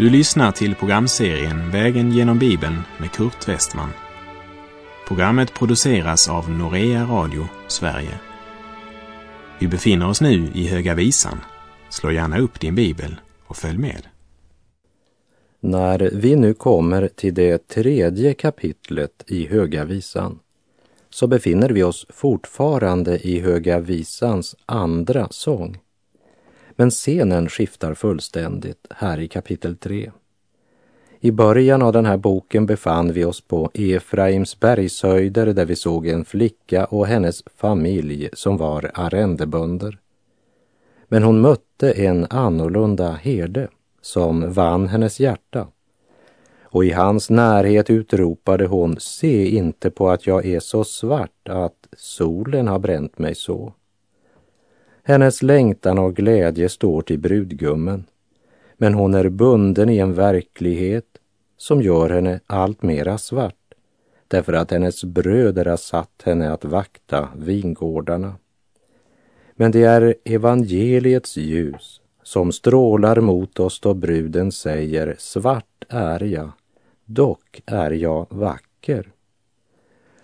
Du lyssnar till programserien Vägen genom Bibeln med Kurt Westman. Programmet produceras av Norea Radio Sverige. Vi befinner oss nu i Höga Visan. Slå gärna upp din bibel och följ med. När vi nu kommer till det tredje kapitlet i Höga Visan så befinner vi oss fortfarande i Höga Visans andra sång. Men scenen skiftar fullständigt här i kapitel 3. I början av den här boken befann vi oss på Efraims bergshöjder där vi såg en flicka och hennes familj som var arrendebönder. Men hon mötte en annorlunda herde som vann hennes hjärta. Och i hans närhet utropade hon, se inte på att jag är så svart att solen har bränt mig så. Hennes längtan och glädje står till brudgummen, men hon är bunden i en verklighet som gör henne allt mera svart, därför att hennes bröder har satt henne att vakta vingårdarna. Men det är evangeliets ljus som strålar mot oss då bruden säger svart är jag, dock är jag vacker.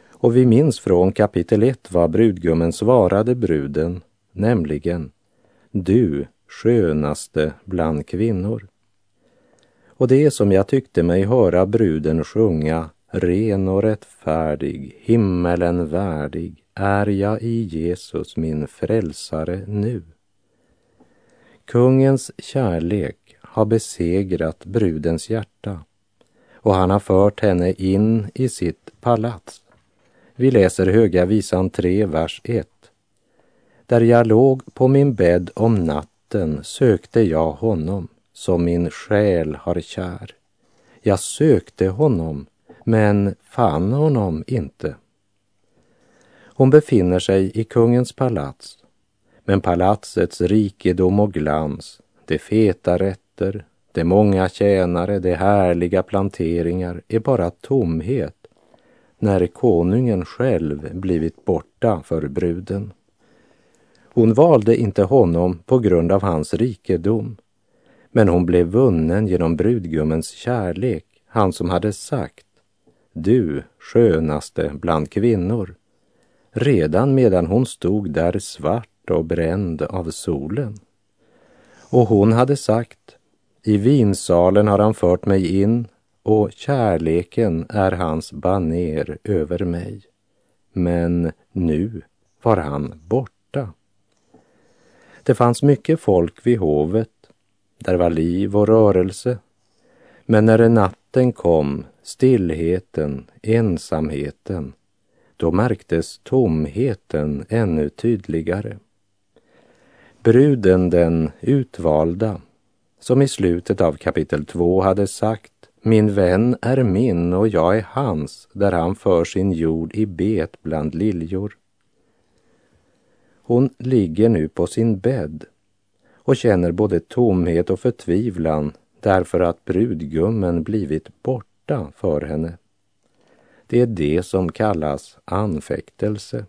Och vi minns från kapitel 1 vad brudgummen svarade bruden nämligen du skönaste bland kvinnor. Och det är som jag tyckte mig höra bruden sjunga ren och rättfärdig, himmelen värdig, är jag i Jesus min frälsare nu. Kungens kärlek har besegrat brudens hjärta och han har fört henne in i sitt palats. Vi läser Höga visan 3, vers 1. Där jag låg på min bädd om natten sökte jag honom som min själ har kär. Jag sökte honom, men fann honom inte. Hon befinner sig i kungens palats, men palatsets rikedom och glans, de feta rätter, de många tjänare, de härliga planteringar är bara tomhet när konungen själv blivit borta för bruden. Hon valde inte honom på grund av hans rikedom, men hon blev vunnen genom brudgummens kärlek, han som hade sagt Du skönaste bland kvinnor, redan medan hon stod där svart och bränd av solen. Och hon hade sagt I vinsalen har han fört mig in och kärleken är hans baner över mig. Men nu var han borta. Det fanns mycket folk vid hovet. Där var liv och rörelse. Men när natten kom, stillheten, ensamheten, då märktes tomheten ännu tydligare. Bruden, den utvalda, som i slutet av kapitel 2 hade sagt min vän är min och jag är hans, där han för sin jord i bet bland liljor. Hon ligger nu på sin bädd och känner både tomhet och förtvivlan därför att brudgummen blivit borta för henne. Det är det som kallas anfäktelse.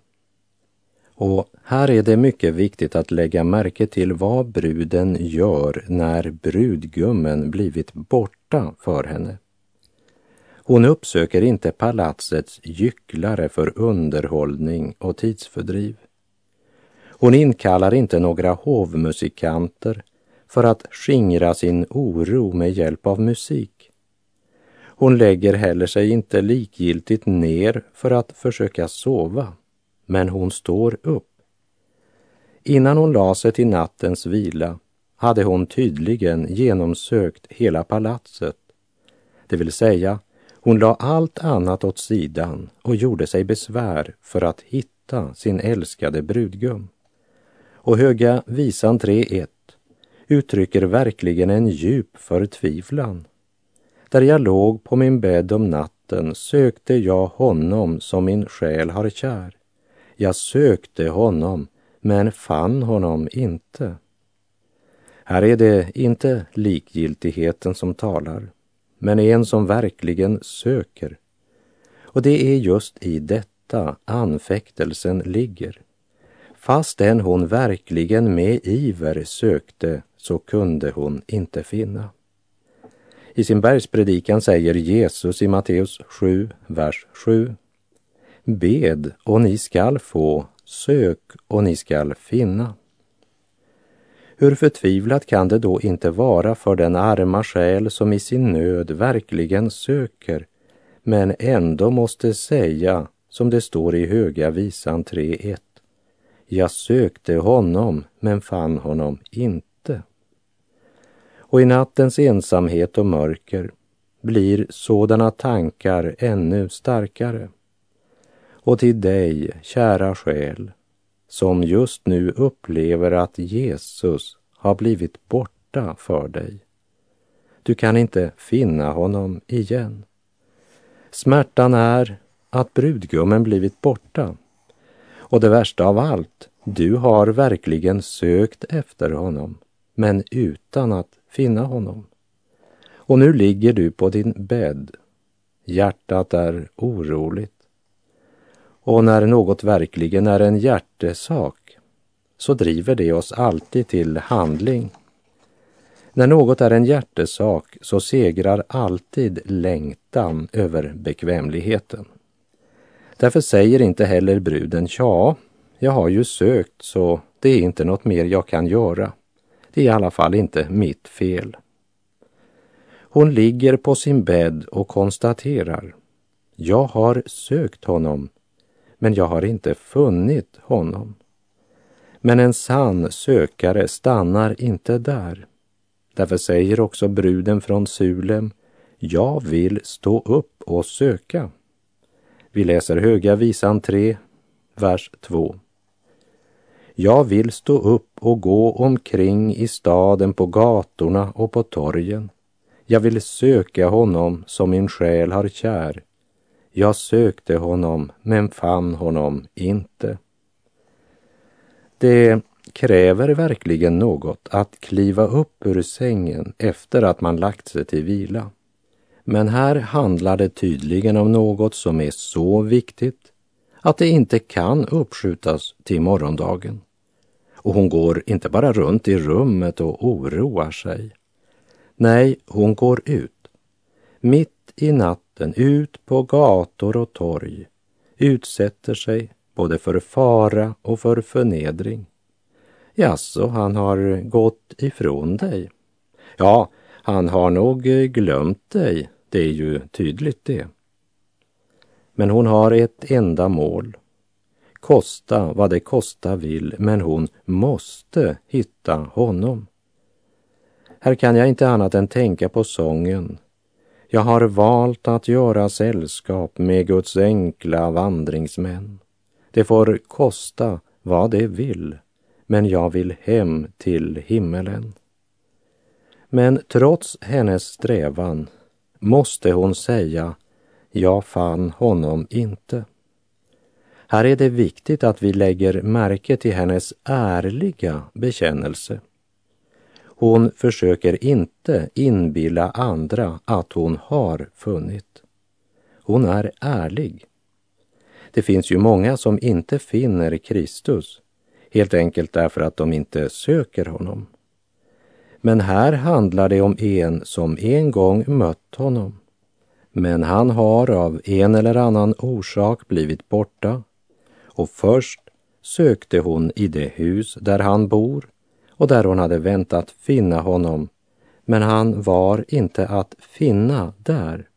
Och här är det mycket viktigt att lägga märke till vad bruden gör när brudgummen blivit borta för henne. Hon uppsöker inte palatsets gycklare för underhållning och tidsfördriv. Hon inkallar inte några hovmusikanter för att skingra sin oro med hjälp av musik. Hon lägger heller sig inte likgiltigt ner för att försöka sova, men hon står upp. Innan hon la sig till nattens vila hade hon tydligen genomsökt hela palatset, det vill säga hon la allt annat åt sidan och gjorde sig besvär för att hitta sin älskade brudgum. Och Höga visan 3.1 uttrycker verkligen en djup förtvivlan. Där jag låg på min bädd om natten sökte jag honom som min själ har kär. Jag sökte honom, men fann honom inte. Här är det inte likgiltigheten som talar, men en som verkligen söker. Och det är just i detta anfäktelsen ligger. Fastän hon verkligen med iver sökte så kunde hon inte finna. I sin bergspredikan säger Jesus i Matteus 7, vers 7. Bed och ni skall få, sök och ni skall finna. Hur förtvivlat kan det då inte vara för den arma själ som i sin nöd verkligen söker, men ändå måste säga, som det står i Höga visan 3.1. Jag sökte honom, men fann honom inte. Och i nattens ensamhet och mörker blir sådana tankar ännu starkare. Och till dig, kära själ, som just nu upplever att Jesus har blivit borta för dig. Du kan inte finna honom igen. Smärtan är att brudgummen blivit borta. Och det värsta av allt, du har verkligen sökt efter honom, men utan att finna honom. Och nu ligger du på din bädd. Hjärtat är oroligt. Och när något verkligen är en hjärtesak så driver det oss alltid till handling. När något är en hjärtesak så segrar alltid längtan över bekvämligheten. Därför säger inte heller bruden, ja, jag har ju sökt så det är inte något mer jag kan göra. Det är i alla fall inte mitt fel. Hon ligger på sin bädd och konstaterar, jag har sökt honom, men jag har inte funnit honom. Men en sann sökare stannar inte där. Därför säger också bruden från Sulem, jag vill stå upp och söka. Vi läser Höga visan 3, vers 2. Jag vill stå upp och gå omkring i staden på gatorna och på torgen. Jag vill söka honom som min själ har kär. Jag sökte honom men fann honom inte. Det kräver verkligen något att kliva upp ur sängen efter att man lagt sig till vila. Men här handlar det tydligen om något som är så viktigt att det inte kan uppskjutas till morgondagen. Och hon går inte bara runt i rummet och oroar sig. Nej, hon går ut. Mitt i natten, ut på gator och torg. Utsätter sig både för fara och för förnedring. Jaså, han har gått ifrån dig? Ja, han har nog glömt dig, det är ju tydligt det. Men hon har ett enda mål. Kosta vad det kosta vill, men hon måste hitta honom. Här kan jag inte annat än tänka på sången Jag har valt att göra sällskap med Guds enkla vandringsmän. Det får kosta vad det vill, men jag vill hem till himmelen. Men trots hennes strävan måste hon säga, jag fann honom inte. Här är det viktigt att vi lägger märke till hennes ärliga bekännelse. Hon försöker inte inbilla andra att hon har funnit. Hon är ärlig. Det finns ju många som inte finner Kristus, helt enkelt därför att de inte söker honom. Men här handlar det om en som en gång mött honom. Men han har av en eller annan orsak blivit borta och först sökte hon i det hus där han bor och där hon hade väntat finna honom, men han var inte att finna där.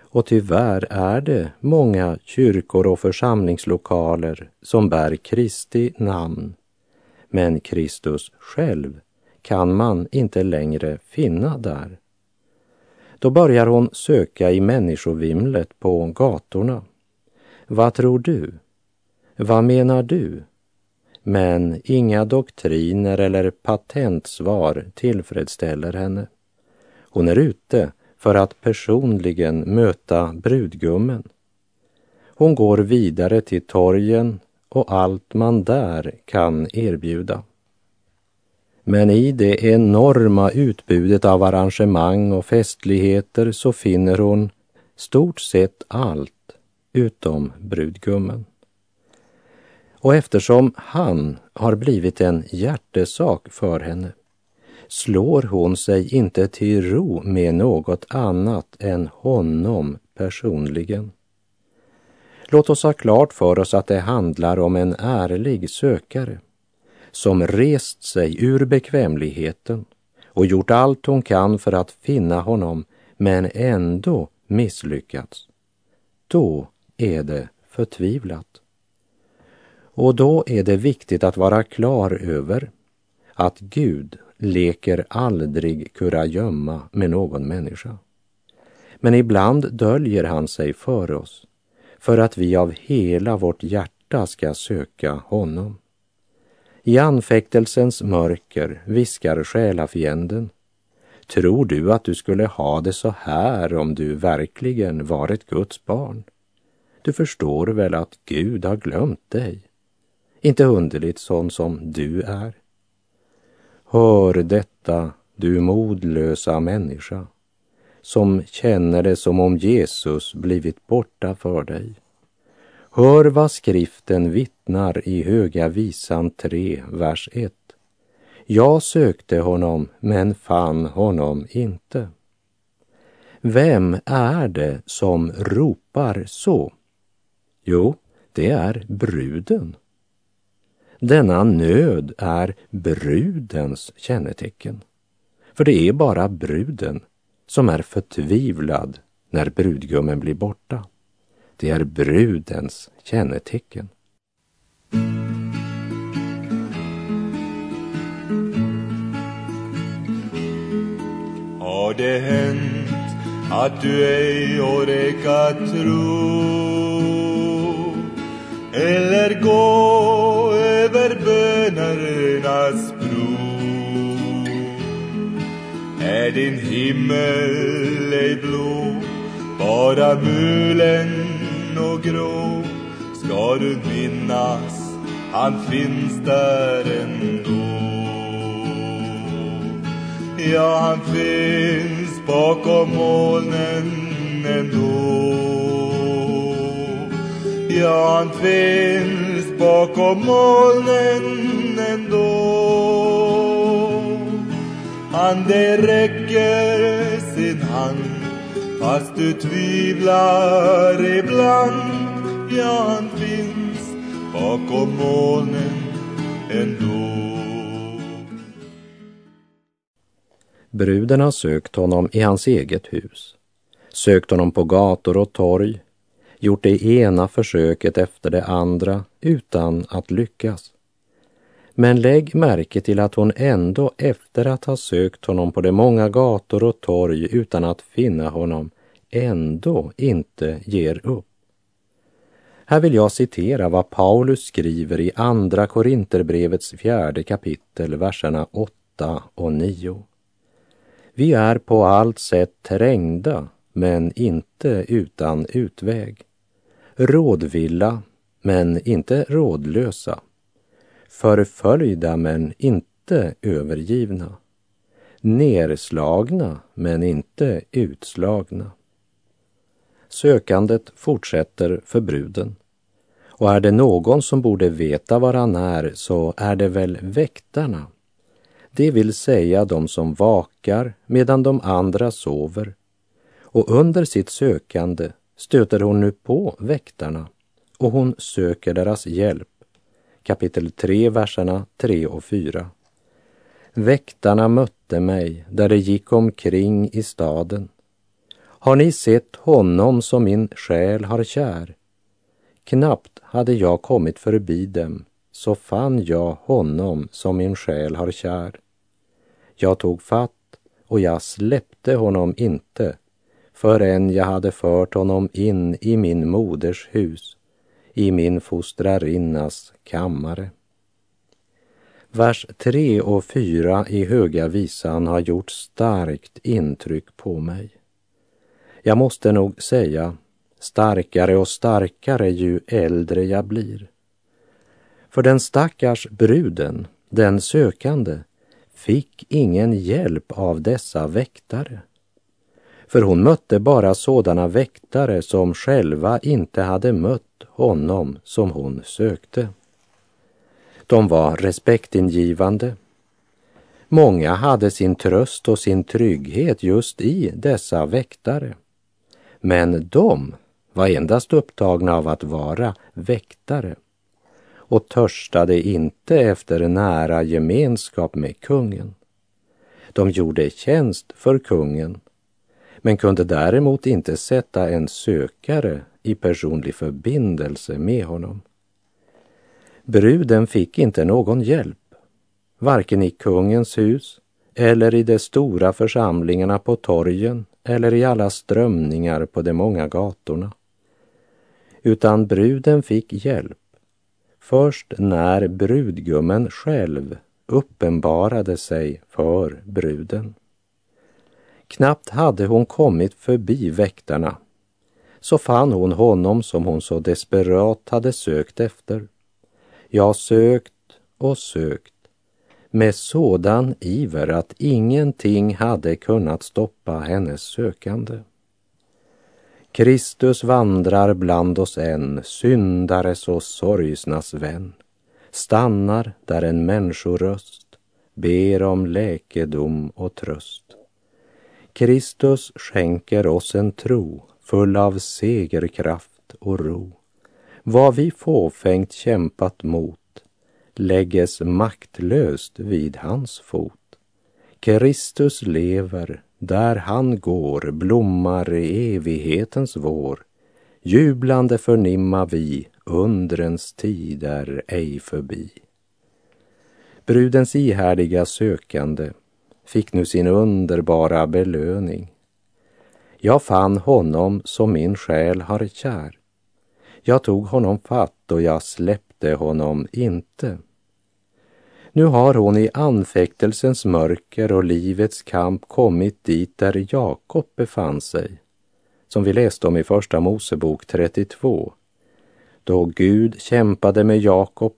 Och tyvärr är det många kyrkor och församlingslokaler som bär Kristi namn, men Kristus själv kan man inte längre finna där. Då börjar hon söka i människovimlet på gatorna. Vad tror du? Vad menar du? Men inga doktriner eller patentsvar tillfredsställer henne. Hon är ute för att personligen möta brudgummen. Hon går vidare till torgen och allt man där kan erbjuda. Men i det enorma utbudet av arrangemang och festligheter så finner hon stort sett allt utom brudgummen. Och eftersom han har blivit en hjärtesak för henne slår hon sig inte till ro med något annat än honom personligen. Låt oss ha klart för oss att det handlar om en ärlig sökare som rest sig ur bekvämligheten och gjort allt hon kan för att finna honom men ändå misslyckats. Då är det förtvivlat. Och då är det viktigt att vara klar över att Gud leker aldrig kurragömma med någon människa. Men ibland döljer han sig för oss för att vi av hela vårt hjärta ska söka honom. I anfäktelsens mörker viskar själafienden. Tror du att du skulle ha det så här om du verkligen var ett Guds barn? Du förstår väl att Gud har glömt dig? Inte underligt sån som du är. Hör detta, du modlösa människa, som känner det som om Jesus blivit borta för dig. Hör vad skriften vittnar i Höga visan 3, vers 1. Jag sökte honom, men fann honom inte. Vem är det som ropar så? Jo, det är bruden. Denna nöd är brudens kännetecken. För det är bara bruden som är förtvivlad när brudgummen blir borta. Det är brudens kännetecken. Har det hänt att du ej orkat tro? Eller gå över bönernas bro? Är din himmel ej blå bara mulen och grå? Ska du minnas han finns där ändå. Ja, han finns bakom molnen ändå. Ja, han finns bakom molnen ändå. Han det räcker sin hand fast du tvivlar ibland. Ja, han bakom molnen ändå Bruden har sökt honom i hans eget hus, sökt honom på gator och torg, gjort det ena försöket efter det andra utan att lyckas. Men lägg märke till att hon ändå efter att ha sökt honom på de många gator och torg utan att finna honom ändå inte ger upp. Här vill jag citera vad Paulus skriver i Andra Korinterbrevets fjärde kapitel, verserna 8 och 9. Vi är på allt sätt trängda, men inte utan utväg. Rådvilla, men inte rådlösa. Förföljda, men inte övergivna. Nerslagna, men inte utslagna. Sökandet fortsätter för bruden. Och är det någon som borde veta var han är så är det väl väktarna det vill säga de som vakar medan de andra sover. Och under sitt sökande stöter hon nu på väktarna och hon söker deras hjälp. Kapitel 3, verserna 3 och 4. Väktarna mötte mig där de gick omkring i staden. Har ni sett honom som min själ har kär? Knappt hade jag kommit förbi dem så fann jag honom som min själ har kär. Jag tog fatt och jag släppte honom inte förrän jag hade fört honom in i min moders hus, i min fostrarinnas kammare. Vers 3 och 4 i Höga visan har gjort starkt intryck på mig. Jag måste nog säga starkare och starkare ju äldre jag blir. För den stackars bruden, den sökande, fick ingen hjälp av dessa väktare. För hon mötte bara sådana väktare som själva inte hade mött honom som hon sökte. De var respektingivande, Många hade sin tröst och sin trygghet just i dessa väktare. Men de var endast upptagna av att vara väktare och törstade inte efter nära gemenskap med kungen. De gjorde tjänst för kungen men kunde däremot inte sätta en sökare i personlig förbindelse med honom. Bruden fick inte någon hjälp, varken i kungens hus eller i de stora församlingarna på torgen eller i alla strömningar på de många gatorna. Utan bruden fick hjälp först när brudgummen själv uppenbarade sig för bruden. Knappt hade hon kommit förbi väktarna så fann hon honom som hon så desperat hade sökt efter. Jag sökt och sökt med sådan iver att ingenting hade kunnat stoppa hennes sökande. Kristus vandrar bland oss än, syndares och sorgsnas vän, stannar där en människoröst ber om läkedom och tröst. Kristus skänker oss en tro full av segerkraft och ro. Vad vi fåfängt kämpat mot lägges maktlöst vid hans fot. Kristus lever, där han går blommar evighetens vår. Jublande förnimma vi, undrens tid är ej förbi. Brudens ihärdiga sökande fick nu sin underbara belöning. Jag fann honom som min själ har kär. Jag tog honom fatt och jag släppte honom inte. Nu har hon i anfäktelsens mörker och livets kamp kommit dit där Jakob befann sig, som vi läste om i Första Mosebok 32, då Gud kämpade med Jakob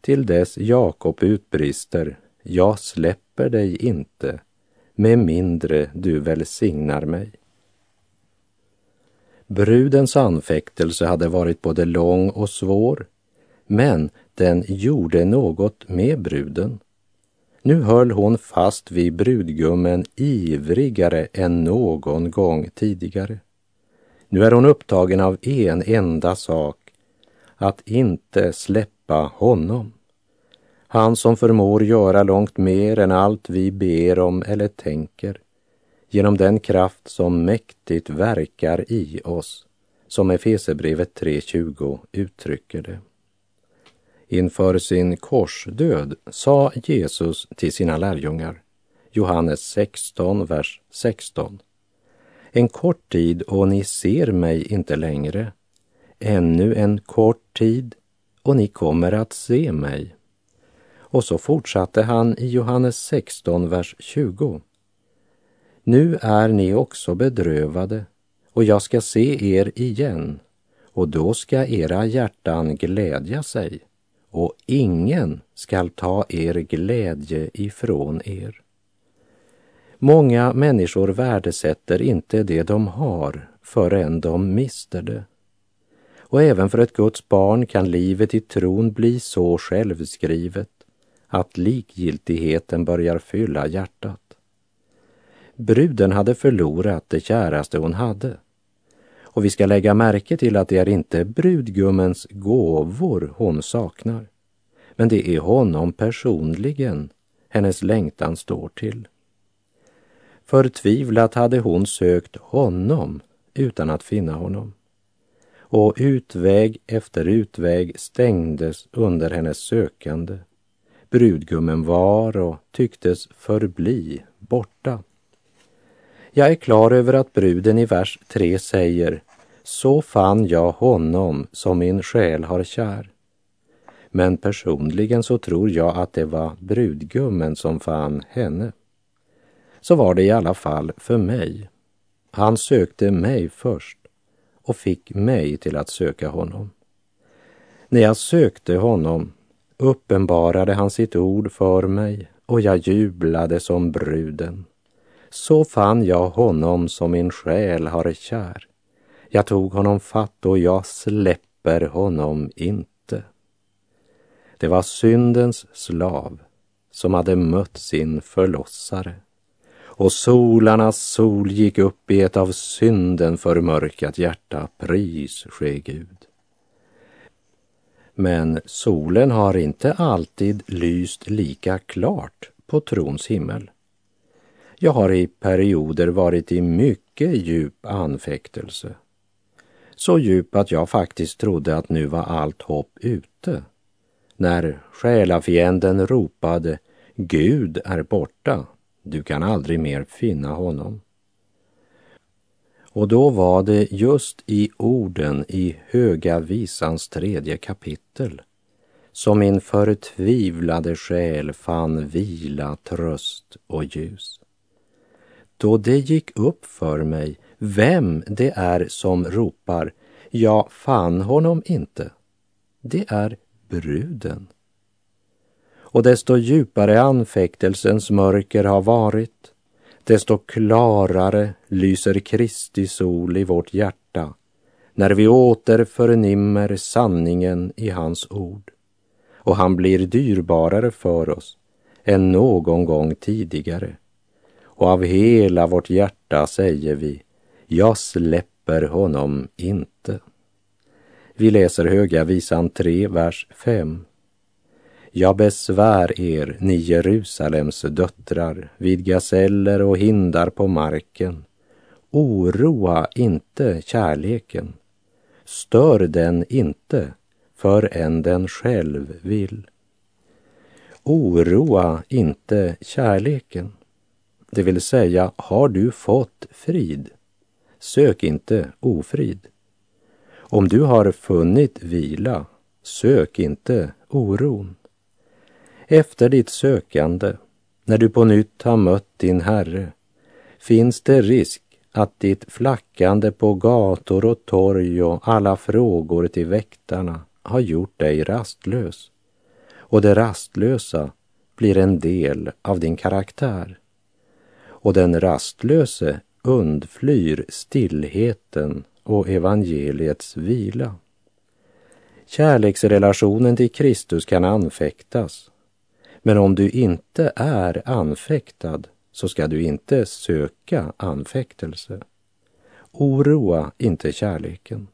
till dess Jakob utbrister, jag släpper dig inte, med mindre du välsignar mig. Brudens anfäktelse hade varit både lång och svår, men den gjorde något med bruden. Nu höll hon fast vid brudgummen ivrigare än någon gång tidigare. Nu är hon upptagen av en enda sak, att inte släppa honom. Han som förmår göra långt mer än allt vi ber om eller tänker genom den kraft som mäktigt verkar i oss, som Efesebrevet 3.20 uttrycker det. Inför sin korsdöd sa Jesus till sina lärjungar, Johannes 16, vers 16. En kort tid och ni ser mig inte längre. Ännu en kort tid och ni kommer att se mig. Och så fortsatte han i Johannes 16, vers 20. Nu är ni också bedrövade och jag ska se er igen och då ska era hjärtan glädja sig och ingen skall ta er glädje ifrån er. Många människor värdesätter inte det de har förrän de mister det. Och även för ett Guds barn kan livet i tron bli så självskrivet att likgiltigheten börjar fylla hjärtat. Bruden hade förlorat det käraste hon hade. Och vi ska lägga märke till att det är inte brudgummens gåvor hon saknar, men det är honom personligen hennes längtan står till. Förtvivlat hade hon sökt honom utan att finna honom. Och utväg efter utväg stängdes under hennes sökande. Brudgummen var och tycktes förbli borta. Jag är klar över att bruden i vers 3 säger Så fann jag honom som min själ har kär. Men personligen så tror jag att det var brudgummen som fann henne. Så var det i alla fall för mig. Han sökte mig först och fick mig till att söka honom. När jag sökte honom uppenbarade han sitt ord för mig och jag jublade som bruden så fann jag honom som min själ har kär. Jag tog honom fatt och jag släpper honom inte. Det var syndens slav, som hade mött sin förlossare. Och solarnas sol gick upp i ett av synden förmörkat hjärta, pris ske Gud. Men solen har inte alltid lyst lika klart på trons himmel. Jag har i perioder varit i mycket djup anfäktelse. Så djup att jag faktiskt trodde att nu var allt hopp ute. När själafienden ropade Gud är borta, du kan aldrig mer finna honom. Och då var det just i orden i Höga visans tredje kapitel som min förtvivlade själ fann vila, tröst och ljus. Då det gick upp för mig vem det är som ropar ”Jag fann honom inte”. Det är bruden. Och desto djupare anfäktelsens mörker har varit, desto klarare lyser Kristi sol i vårt hjärta när vi åter förnimmer sanningen i hans ord. Och han blir dyrbarare för oss än någon gång tidigare. Och av hela vårt hjärta säger vi, jag släpper honom inte. Vi läser Höga visan 3, vers 5. Jag besvär er, ni Jerusalems döttrar, vid gaseller och hindar på marken. Oroa inte kärleken. Stör den inte förrän den själv vill. Oroa inte kärleken. Det vill säga, har du fått frid, sök inte ofrid. Om du har funnit vila, sök inte oron. Efter ditt sökande, när du på nytt har mött din Herre, finns det risk att ditt flackande på gator och torg och alla frågor till väktarna har gjort dig rastlös. Och det rastlösa blir en del av din karaktär. Och den rastlöse undflyr stillheten och evangeliets vila. Kärleksrelationen till Kristus kan anfäktas men om du inte är anfäktad så ska du inte söka anfäktelse. Oroa inte kärleken.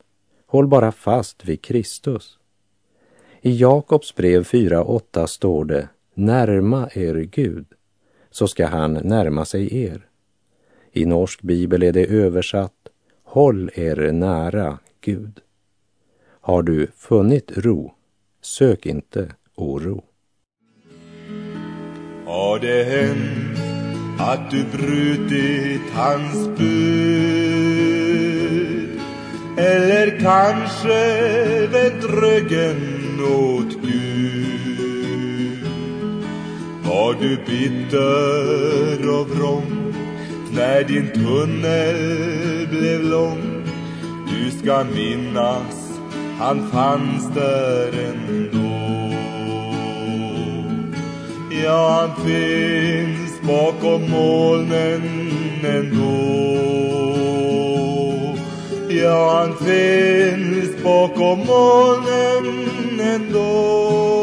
Håll bara fast vid Kristus. I Jakobs brev 4.8 står det Närma er Gud, så ska han närma sig er. I norsk bibel är det översatt Håll er nära Gud. Har du funnit ro, sök inte oro. Har det hänt att du brutit hans bud? Eller kanske vänt ryggen åt Gud? Var du bitter och vrång när din tunnel blev lång? Du ska minnas, han fanns där ändå. Ja, han finns bakom molnen ändå. Ja, han finns bakom molnen ändå.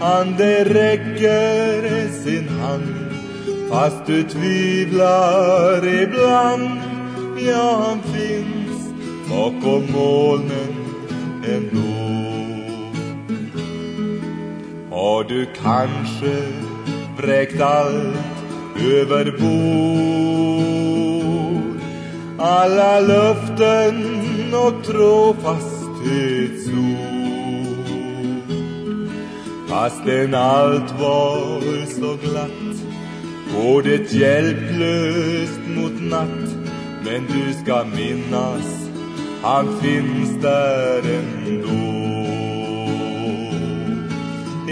Han det räcker sin hand fast du tvivlar ibland. Ja, han finns bakom molnen ändå. Har du kanske vräkt allt över bord? Alla löften och trofasthetsord. Fastän allt var så glatt går det hjälplöst mot natt. Men du ska minnas, han finns där ändå.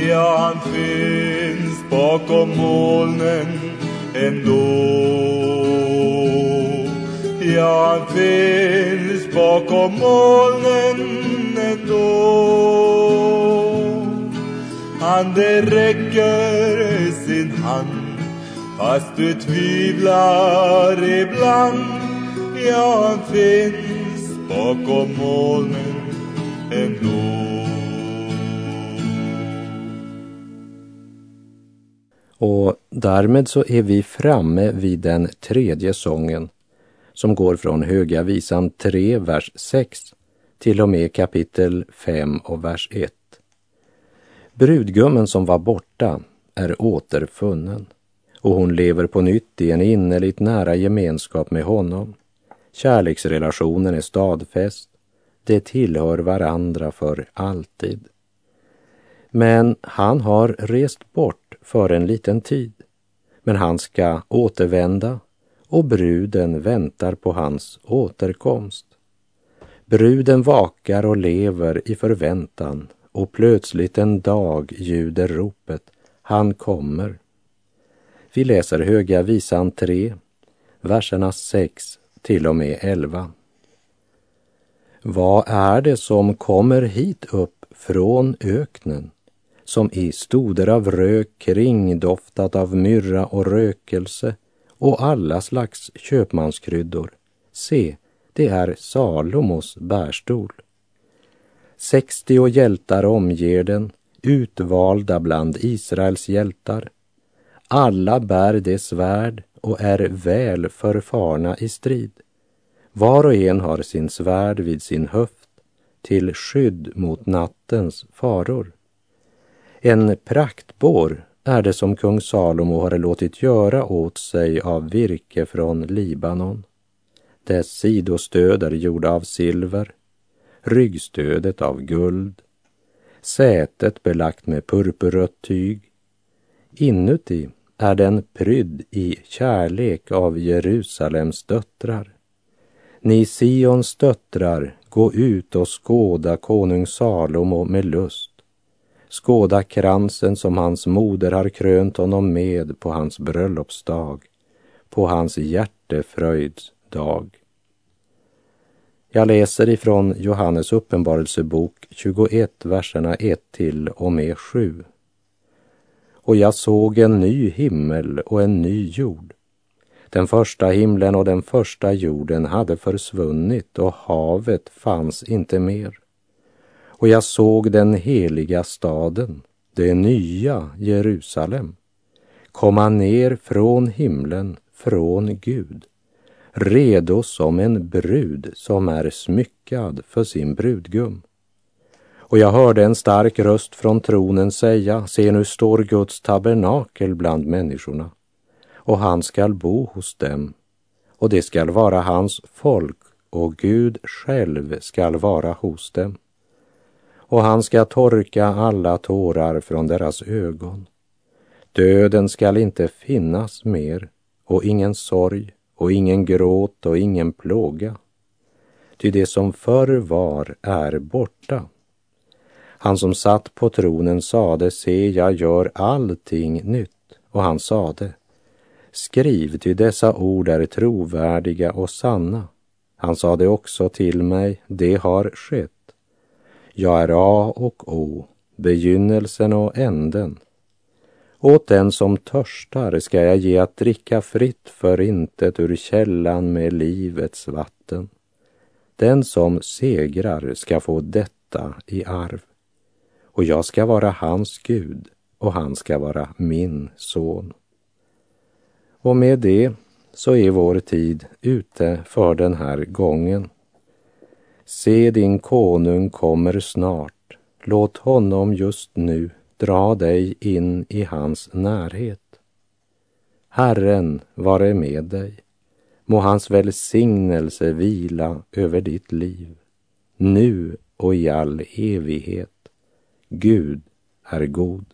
Ja, han finns bakom molnen ändå. Ja, han finns bakom molnen ändå. Han det räcker sin hand fast du tvivlar ibland. Ja, han finns bakom molnen ändå. Och därmed så är vi framme vid den tredje sången som går från Höga visan 3, vers 6 till och med kapitel 5 och vers 1. Brudgummen som var borta är återfunnen och hon lever på nytt i en innerligt nära gemenskap med honom. Kärleksrelationen är stadfäst. De tillhör varandra för alltid. Men han har rest bort för en liten tid. Men han ska återvända och bruden väntar på hans återkomst. Bruden vakar och lever i förväntan och plötsligt en dag ljuder ropet Han kommer. Vi läser Höga visan 3, verserna 6 till och med 11. Vad är det som kommer hit upp från öknen som i stoder av rök kringdoftat av myrra och rökelse och alla slags köpmanskryddor. Se, det är Salomos bärstol. Sextio hjältar omger den, utvalda bland Israels hjältar. Alla bär det svärd och är väl förfarna i strid. Var och en har sin svärd vid sin höft till skydd mot nattens faror. En praktbår är det som kung Salomo har låtit göra åt sig av virke från Libanon. Dess sidostöd är gjorda av silver, ryggstödet av guld, sätet belagt med purpurrött tyg. Inuti är den prydd i kärlek av Jerusalems döttrar. Ni Sions döttrar, gå ut och skåda konung Salomo med lust. Skåda kransen som hans moder har krönt honom med på hans bröllopsdag, på hans hjärtefröjds dag. Jag läser ifrån Johannes uppenbarelsebok 21, verserna 1 till och med 7. Och jag såg en ny himmel och en ny jord. Den första himlen och den första jorden hade försvunnit och havet fanns inte mer. Och jag såg den heliga staden, det nya Jerusalem, komma ner från himlen, från Gud, redo som en brud som är smyckad för sin brudgum. Och jag hörde en stark röst från tronen säga, se nu står Guds tabernakel bland människorna, och han skall bo hos dem, och det skall vara hans folk, och Gud själv skall vara hos dem. Och han skall torka alla tårar från deras ögon. Döden skall inte finnas mer, och ingen sorg, och ingen gråt och ingen plåga. Ty det som förr var är borta. Han som satt på tronen sade, se, jag gör allting nytt. Och han sade, skriv, ty dessa ord är trovärdiga och sanna. Han sade också till mig, det har skett. Jag är A och O, begynnelsen och änden. Åt den som törstar ska jag ge att dricka fritt för intet ur källan med livets vatten. Den som segrar ska få detta i arv. Och jag ska vara hans Gud och han ska vara min son. Och med det så är vår tid ute för den här gången. Se, din konung kommer snart. Låt honom just nu dra dig in i hans närhet. Herren vare med dig. Må hans välsignelse vila över ditt liv, nu och i all evighet. Gud är god.